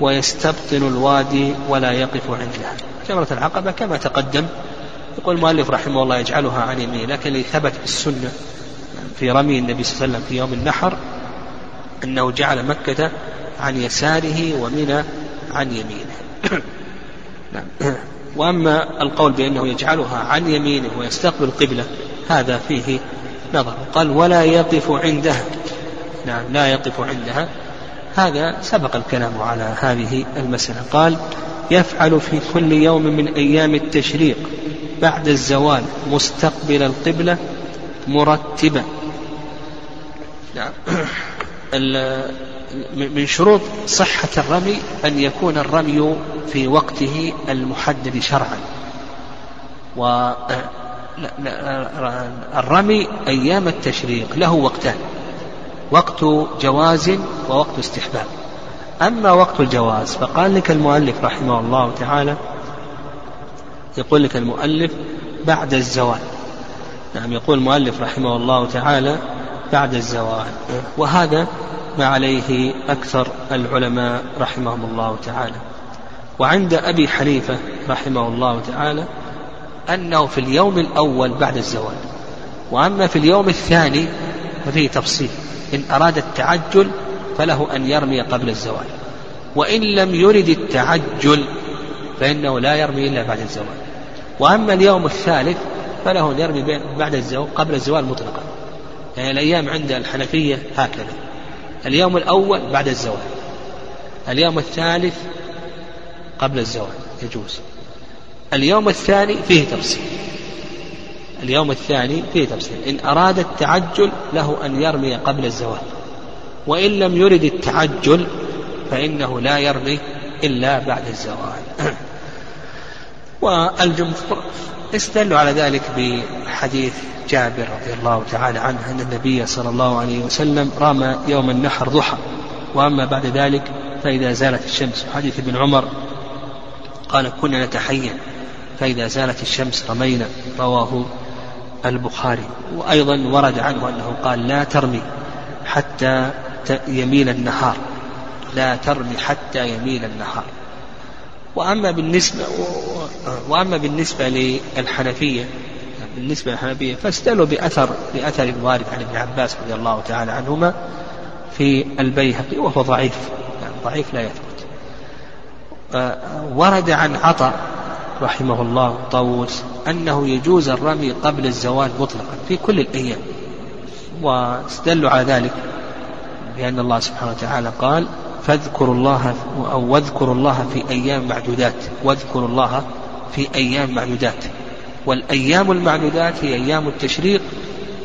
ويستبطن الوادي ولا يقف عندها. جمرة العقبة كما تقدم يقول المؤلف رحمه الله يجعلها عن يمينه لكن اللي ثبت في السنة في رمي النبي صلى الله عليه وسلم في يوم النحر أنه جعل مكة عن يساره ومنى عن يمينه. نعم. وأما القول بأنه يجعلها عن يمينه ويستقبل القبلة هذا فيه نظر. قال ولا يقف عندها. نعم لا يقف عندها. هذا سبق الكلام على هذه المسألة. قال يفعل في كل يوم من أيام التشريق بعد الزوال مستقبل القبلة مرتبا نعم. من شروط صحة الرمي أن يكون الرمي في وقته المحدد شرعا. و الرمي أيام التشريق له وقتان. وقت جواز ووقت استحباب. أما وقت الجواز فقال لك المؤلف رحمه الله تعالى يقول لك المؤلف بعد الزوال. نعم يقول المؤلف رحمه الله تعالى بعد الزوال وهذا ما عليه أكثر العلماء رحمهم الله تعالى. وعند أبي حنيفة رحمه الله تعالى أنه في اليوم الأول بعد الزوال وأما في اليوم الثاني ففيه تفصيل إن أراد التعجل فله أن يرمي قبل الزوال وإن لم يرد التعجل فإنه لا يرمي إلا بعد الزوال. وأما اليوم الثالث فله أن يرمي بعد الزوال قبل الزوال مطلقا. يعني الأيام عند الحنفية هكذا. اليوم الأول بعد الزوال. اليوم الثالث قبل الزوال. يجوز. اليوم الثاني فيه تفصيل. اليوم الثاني فيه تفصيل. إن أراد التعجل له أن يرمي قبل الزوال. وإن لم يرد التعجل فإنه لا يرمي إلا بعد الزوال. والجمهور استدلوا على ذلك بحديث جابر رضي الله تعالى عنه أن النبي صلى الله عليه وسلم رمى يوم النحر ضحى. وأما بعد ذلك فإذا زالت الشمس حديث ابن عمر قال كنا نتحين. فإذا زالت الشمس رمينا رواه البخاري. وأيضا ورد عنه أنه قال لا ترمي حتى يميل النهار. لا ترمي حتى يميل النهار. وأما بالنسبة وأما بالنسبة للحنفية بالنسبة للحنفية فاستدلوا بأثر بأثر وارد عن ابن عباس رضي الله تعالى عنهما في البيهقي وهو ضعيف يعني ضعيف لا يثبت. ورد عن عطاء رحمه الله طاووس أنه يجوز الرمي قبل الزوال مطلقا في كل الأيام. واستدلوا على ذلك بأن الله سبحانه وتعالى قال فاذكروا الله أو واذكروا الله في أيام معدودات. واذكروا الله في أيام معدودات. والأيام المعدودات هي أيام التشريق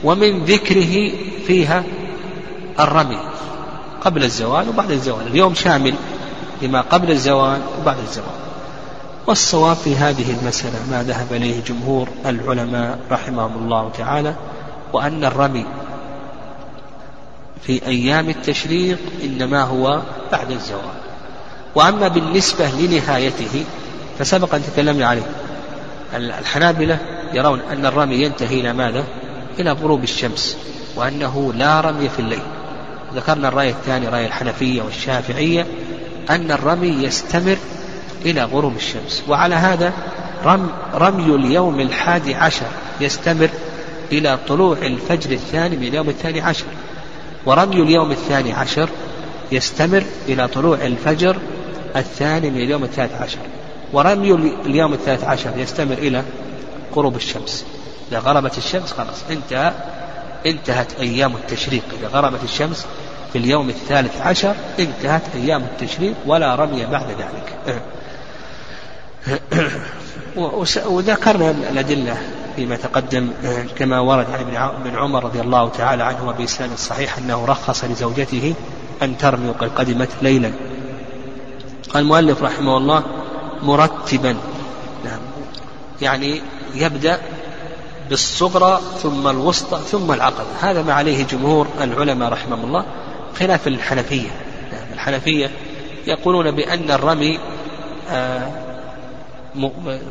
ومن ذكره فيها الرمي قبل الزوال وبعد الزوال. اليوم شامل لما قبل الزوال وبعد الزوال. والصواب في هذه المسألة ما ذهب إليه جمهور العلماء رحمهم الله تعالى وأن الرمي في أيام التشريق إنما هو بعد الزوال. وأما بالنسبة لنهايته فسبق أن تكلمنا عليه. الحنابلة يرون أن الرمي ينتهي إلى ماذا؟ إلى غروب الشمس وأنه لا رمي في الليل. ذكرنا الرأي الثاني رأي الحنفية والشافعية أن الرمي يستمر إلى غروب الشمس. وعلى هذا رم رمي اليوم الحادي عشر يستمر إلى طلوع الفجر الثاني من اليوم الثاني عشر. ورمي اليوم الثاني عشر يستمر إلى طلوع الفجر الثاني من اليوم الثالث عشر. ورمي اليوم الثالث عشر يستمر إلى غروب الشمس. إذا غربت الشمس خلاص انتهى انتهت أيام التشريق. إذا غربت الشمس في اليوم الثالث عشر انتهت أيام التشريق ولا رمي بعد ذلك. وذكرنا الأدلة فيما تقدم كما ورد عن ابن عمر رضي الله تعالى عنه وبإسلام الصحيح أنه رخص لزوجته أن ترمي وقد قدمت ليلا. قال المؤلف رحمه الله مرتبا. نعم. يعني يبدأ بالصغرى ثم الوسطى ثم العقبة هذا ما عليه جمهور العلماء رحمهم الله خلاف الحنفية. نعم. الحنفية يقولون بأن الرمي آه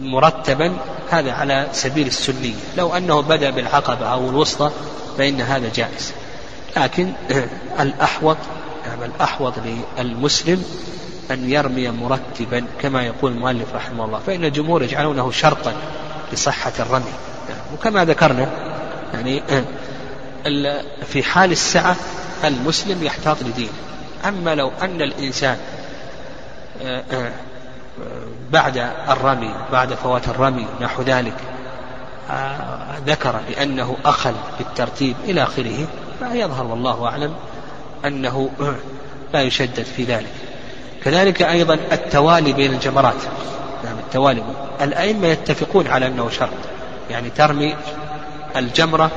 مرتبا. هذا على سبيل السنية. لو أنه بدأ بالعقبة أو الوسطى فإن هذا جائز. لكن الأحوط يعني الأحوط للمسلم أن يرمي مرتبا كما يقول المؤلف رحمه الله فإن الجمهور يجعلونه شرطا لصحة الرمي. وكما ذكرنا يعني في حال السعة المسلم يحتاط لدينه أما لو أن الإنسان بعد الرمي بعد فوات الرمي نحو ذلك ذكر بأنه أخل بالترتيب إلى آخره فيظهر والله أعلم أنه لا يشدد في ذلك. كذلك أيضا التوالي بين الجمرات. نعم التوالي. الأئمة يتفقون على أنه شرط. يعني ترمي الجمرة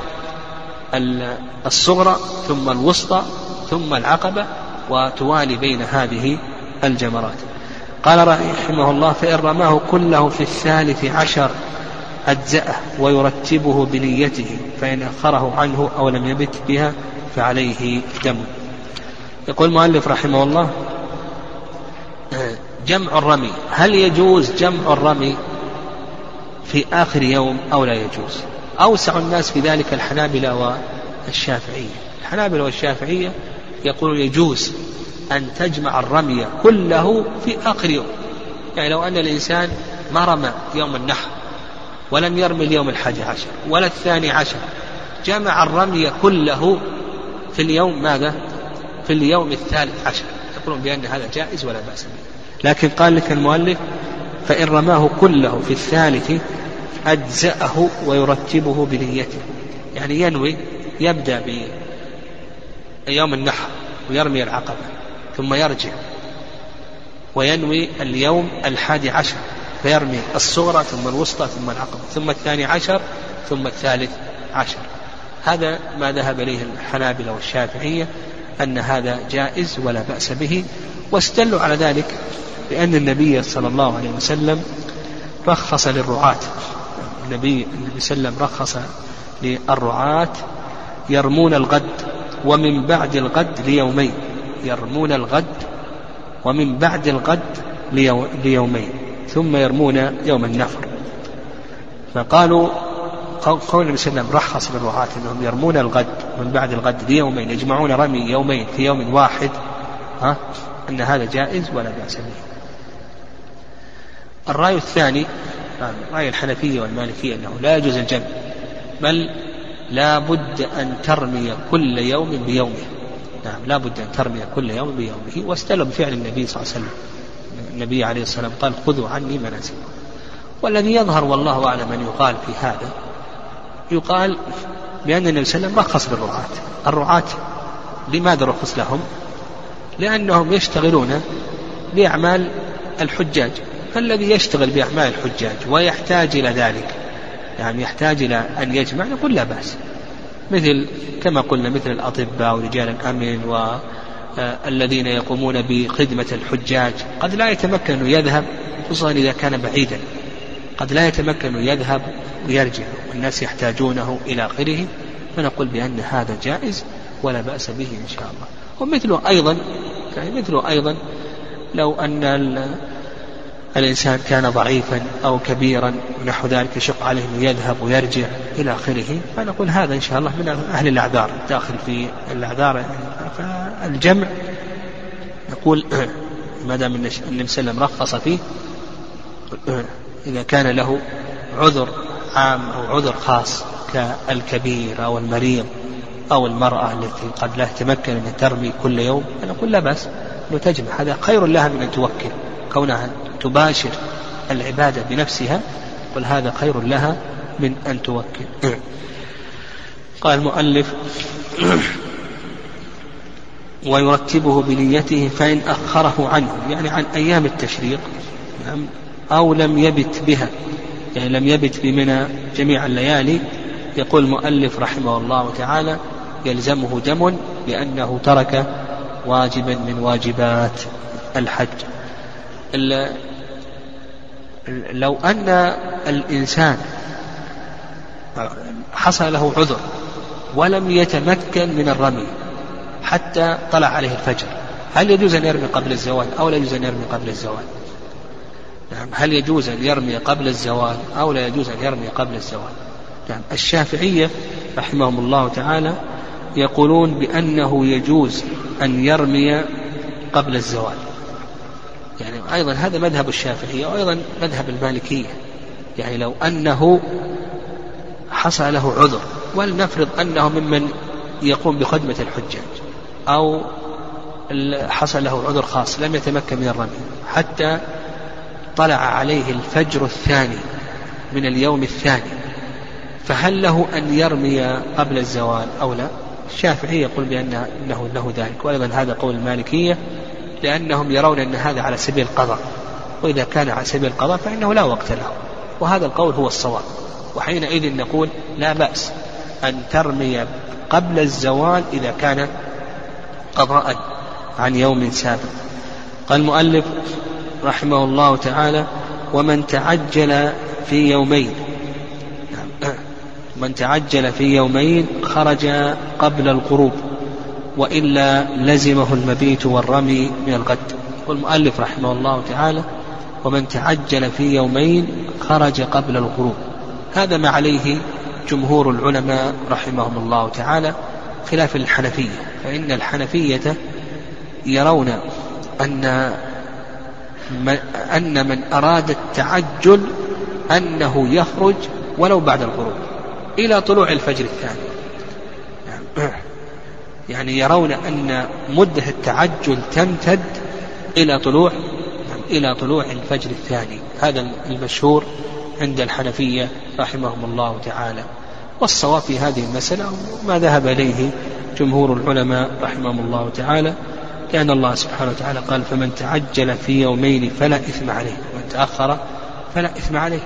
الصغرى ثم الوسطى ثم العقبة وتوالي بين هذه الجمرات. قال رحمه الله فإن رماه كله في الثالث عشر أجزأه ويرتبه بنيته فإن أخره عنه أو لم يبت بها فعليه دم. يقول المؤلف رحمه الله جمع الرمي. هل يجوز جمع الرمي في آخر يوم أو لا يجوز؟ أوسع الناس في ذلك الحنابلة والشافعية. الحنابلة والشافعية يقولون يجوز أن تجمع الرمي كله في آخر يوم. يعني لو أن الإنسان ما رمى يوم النحر ولم يرمي اليوم الحادي عشر ولا الثاني عشر جمع الرمي كله في اليوم ماذا؟ في اليوم الثالث عشر. يقولون بأن هذا جائز ولا بأس به. لكن قال لك المؤلف فإن رماه كله في الثالث أجزأه ويرتبه بنيته. يعني ينوي يبدأ بيوم النحر ويرمي العقبة ثم يرجع. وينوي اليوم الحادي عشر فيرمي الصغرى ثم الوسطى ثم العقبة ثم الثاني عشر ثم الثالث عشر. هذا ما ذهب إليه الحنابلة والشافعية أن هذا جائز ولا بأس به واستدلوا على ذلك بأن النبي صلى الله عليه وسلم رخص للرعاة. النبي النبي صلى الله عليه وسلم رخص للرعاة يرمون الغد ومن بعد الغد ليومين. يرمون الغد ومن بعد الغد ليومين ثم يرمون يوم النفر فقالوا قول النبي صلى الله عليه وسلم رخص للرعاة إنهم يرمون الغد من بعد الغد ليومين يجمعون رمي يومين في يوم واحد ها؟ أن هذا جائز ولا بأس به. الرأي الثاني رأي الحنفية والمالكية أنه لا يجوز الجمع بل لا بد أن ترمي كل يوم بيومه. نعم لا بد أن ترمي كل يوم بيومه. واستلم بفعل النبي صلى الله عليه وسلم. النبي عليه الصلاة والسلام قال خذوا عني مناسككم والذي يظهر والله أعلم أن يقال في هذا يقال بأن النبي صلى الله عليه وسلم رخص للرعاة الرعاة لماذا رخص لهم؟ لأنهم يشتغلون بأعمال الحجاج. فالذي يشتغل بأعمال الحجاج ويحتاج إلى ذلك يعني يحتاج إلى أن يجمع نقول لا بأس. مثل كما قلنا مثل الأطباء ورجال الأمن والذين يقومون بخدمة الحجاج. قد لا يتمكن يذهب خصوصا إذا كان بعيدا. قد لا يتمكن يذهب ويرجع والناس يحتاجونه إلى آخره فنقول بأن هذا جائز ولا بأس به إن شاء الله. ومثله أيضا يعني مثله أيضا لو أن الإنسان كان ضعيفا أو كبيرا ونحو ذلك يشق عليه أن يذهب ويرجع إلى آخره فنقول هذا إن شاء الله من أهل الأعذار داخل في الأعذار. فالجمع نقول ما دام النبي صلى الله عليه وسلم رخص فيه إذا كان له عذر عام أو عذر خاص كالكبير أو المريض أو المرأة التي قد لا تتمكن أن ترمي كل يوم فنقول لا بأس أنه تجمع هذا خير لها من أن توكل كونها تباشر العبادة بنفسها قل هذا خير لها من أن توكل. قال المؤلف ويرتبه بنيته فإن أخره عنه يعني عن أيام التشريق نعم، أو لم يبت بها. يعني لم يبت بمنى جميع الليالي يقول المؤلف رحمه الله تعالى يلزمه دم لأنه ترك واجبا من واجبات الحج. لو أن الإنسان حصل له عذر ولم يتمكن من الرمي حتى طلع عليه الفجر هل يجوز أن يرمي قبل الزوال أو لا يجوز أن يرمي قبل الزوال؟ نعم. هل يجوز أن يرمي قبل الزوال أو لا يجوز أن يرمي قبل الزوال؟ نعم. الشافعية رحمهم الله تعالى يقولون بأنه يجوز أن يرمي قبل الزوال. يعني أيضا هذا مذهب الشافعية وأيضا مذهب المالكية. يعني لو أنه حصل له عذر ولنفرض أنه ممن يقوم بخدمة الحجاج أو حصل له عذر خاص لم يتمكن من الرمي حتى طلع عليه الفجر الثاني من اليوم الثاني. فهل له أن يرمي قبل الزوال أو لا؟ الشافعي يقول بأن أنه له ذلك وأيضا هذا قول المالكية لأنهم يرون أن هذا على سبيل القضاء. وإذا كان على سبيل القضاء فإنه لا وقت له. وهذا القول هو الصواب. وحينئذ نقول لا بأس أن ترمي قبل الزوال إذا كان قضاء عن يوم سابق. قال المؤلف رحمه الله تعالى ومن تعجل في يومين. من تعجل في يومين خرج قبل الغروب وإلا لزمه المبيت والرمي من الغد. والمؤلف رحمه الله تعالى ومن تعجل في يومين خرج قبل الغروب. هذا ما عليه جمهور العلماء رحمهم الله تعالى خلاف الحنفية. فإن الحنفية يرون أن أن من أراد التعجل أنه يخرج ولو بعد الغروب إلى طلوع الفجر الثاني. يعني يرون أن مدة التعجل تمتد إلى طلوع إلى طلوع الفجر الثاني. هذا المشهور عند الحنفية رحمهم الله تعالى. والصواب في هذه المسألة ما ذهب إليه جمهور العلماء رحمهم الله تعالى. لأن الله سبحانه وتعالى قال فمن تعجل في يومين فلا إثم عليه ومن تأخر فلا إثم عليه.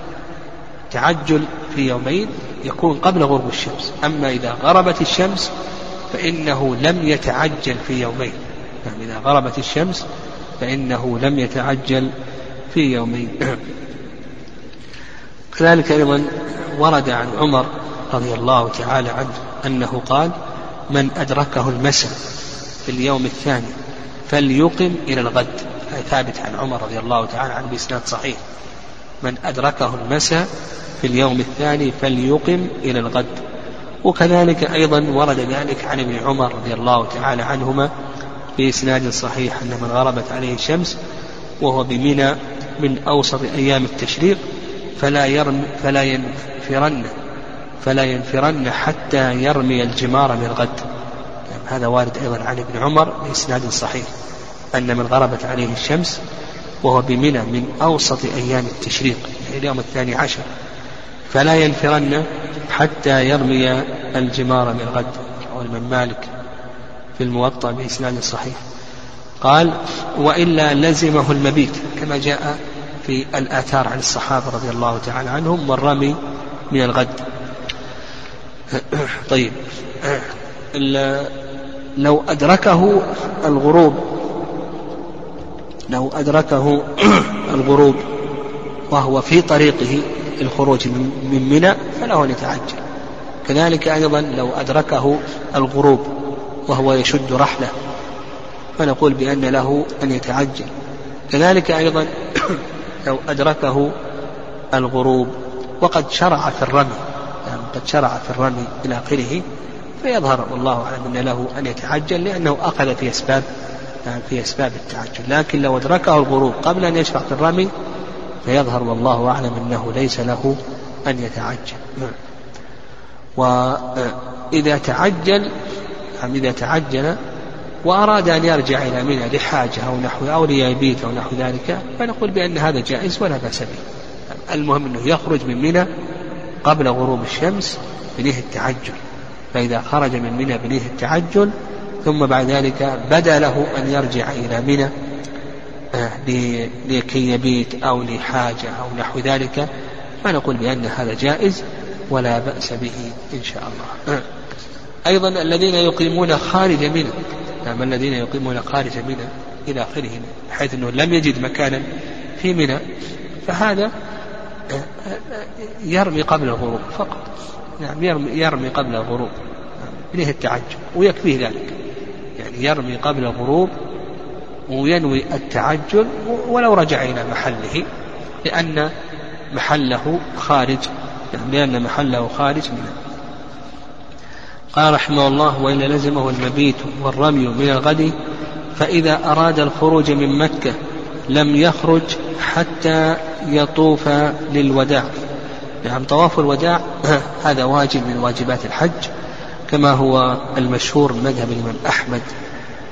تعجل في يومين يكون قبل غروب الشمس أما إذا غربت الشمس فإنه لم يتعجل في يومين. يعني إذا غربت الشمس فإنه لم يتعجل في يومين. كذلك أيضا ورد عن عمر رضي الله تعالى عنه أنه قال من أدركه المساء في اليوم الثاني فليقم إلى الغد. ثابت عن عمر رضي الله تعالى عنه بإسناد صحيح. من أدركه المساء في اليوم الثاني فليقم إلى الغد. وكذلك أيضا ورد ذلك عن ابن عمر رضي الله تعالى عنهما بإسناد صحيح أن من غربت عليه الشمس وهو بمنى من أوسط أيام التشريق فلا يرم فلا ينفرن فلا ينفرن حتى يرمي الجمار من يعني هذا وارد أيضا عن ابن عمر بإسناد صحيح أن من غربت عليه الشمس وهو بمنى من أوسط أيام التشريق يعني اليوم الثاني عشر. فلا ينفرن حتى يرمي الجمار من الغد رواه الإمام مالك في الموطأ بإسناد صحيح. قال وإلا لزمه المبيت كما جاء في الآثار عن الصحابة رضي الله تعالى عنهم والرمي من الغد. طيب لو أدركه الغروب. لو أدركه الغروب وهو في طريقه الخروج من منى فله أن يتعجل. كذلك أيضا لو أدركه الغروب وهو يشد رحله فنقول بأن له أن يتعجل. كذلك أيضا لو أدركه الغروب وقد شرع في الرمي يعني قد شرع في الرمي إلى آخره فيظهر والله أعلم أن له أن يتعجل لأنه أخذ في أسباب في أسباب التعجل. لكن لو أدركه الغروب قبل أن يشرع في الرمي فيظهر والله أعلم أنه ليس له أن يتعجل. وإذا تعجل إذا تعجل وأراد أن يرجع إلى منى لحاجة أو نحو أو ليبيت أو نحو ذلك فنقول بأن هذا جائز ولا بأس به. المهم أنه يخرج من منى قبل غروب الشمس بنيه التعجل. فإذا خرج من منى بنيه التعجل ثم بعد ذلك بدا له أن يرجع إلى منى آه، لكي يبيت أو لحاجة أو نحو ذلك. فنقول بأن هذا جائز ولا بأس به إن شاء الله. آه. أيضا الذين يقيمون خارج منى نعم الذين يقيمون خارج منى إلى آخره حيث أنه لم يجد مكانا في منى فهذا آه، يرمي قبل الغروب فقط. نعم يرمي, يرمي قبل الغروب. إليه التعجب ويكفيه ذلك. يعني يرمي قبل الغروب وينوي التعجل ولو رجع إلى محله لأن محله خارج. يعني لأن محله خارج منه. قال رحمه الله وإن لزمه المبيت والرمي من الغد فإذا أراد الخروج من مكة لم يخرج حتى يطوف للوداع. نعم طواف الوداع هذا واجب من واجبات الحج كما هو المشهور مذهب الإمام أحمد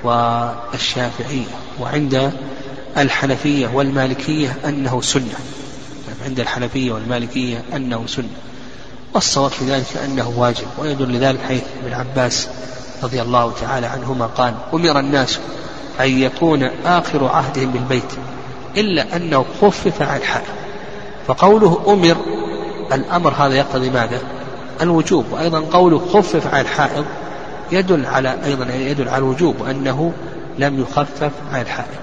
والشافعية وعند الحنفية والمالكية أنه سنة. عند الحنفية والمالكية أنه سنة. والصواب في ذلك أنه واجب ويدل لذلك حيث ابن عباس رضي الله تعالى عنهما قال أمر الناس أن يكون آخر عهدهم بالبيت إلا أنه خفف عن الحائض فقوله أمر الأمر هذا يقتضي ماذا؟ الوجوب وأيضا قوله خفف عن الحائض يدل على أيضا يدل على الوجوب وأنه لم يخفف عن الحائض.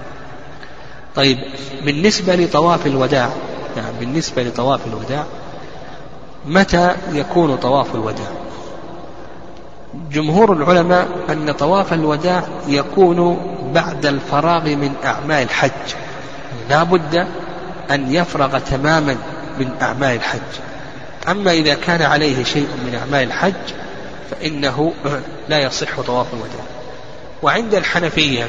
طيب بالنسبة لطواف الوداع يعني بالنسبة لطواف الوداع متى يكون طواف الوداع؟ جمهور العلماء أن طواف الوداع يكون بعد الفراغ من أعمال الحج. لا بد أن يفرغ تماما من أعمال الحج. أما إذا كان عليه شيء من أعمال الحج فإنه لا يصح طواف الوداع. وعند الحنفية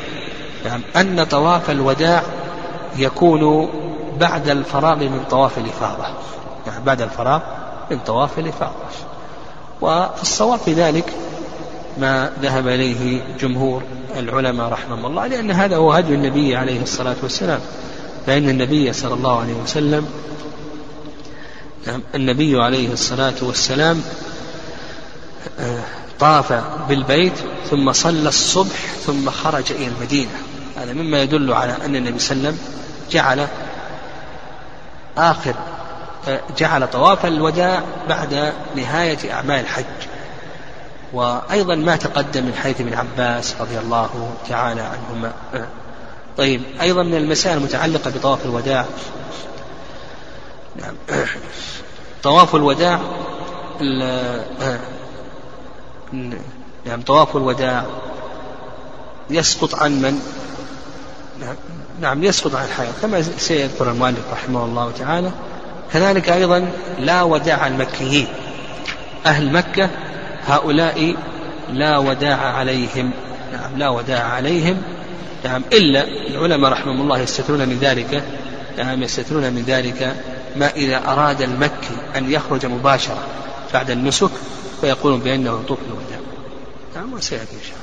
يعني أن طواف الوداع يكون بعد الفراغ من طواف الإفاضة. يعني بعد الفراغ من طواف الإفاضة. والصواب في ذلك ما ذهب إليه جمهور العلماء رحمهم الله لأن هذا هو هدي النبي عليه الصلاة والسلام. فإن النبي صلى الله عليه وسلم النبي عليه الصلاة والسلام آه، طاف بالبيت ثم صلى الصبح ثم خرج إلى المدينة. هذا مما يدل على أن النبي صلى الله عليه وسلم جعل آخر آه، جعل طواف الوداع بعد نهاية أعمال الحج. وأيضا ما تقدم من حيث ابن عباس رضي الله تعالى عنهما. آه، طيب أيضا من المسائل المتعلقة بطواف الوداع. طواف الوداع نعم طواف الوداع يسقط عن من؟ نعم, نعم يسقط عن الحائض كما سيذكر المؤلف رحمه الله تعالى. كذلك أيضا لا وداع المكيين أهل مكة هؤلاء لا وداع عليهم. نعم لا وداع عليهم. نعم إلا العلماء رحمهم الله يستثنون من ذلك. نعم يستثنون من ذلك. ما إذا أراد المكي أن يخرج مباشرة بعد النسك فيقولون بأنه يطوف الوداع نعم وسيأتي إن شاء الله.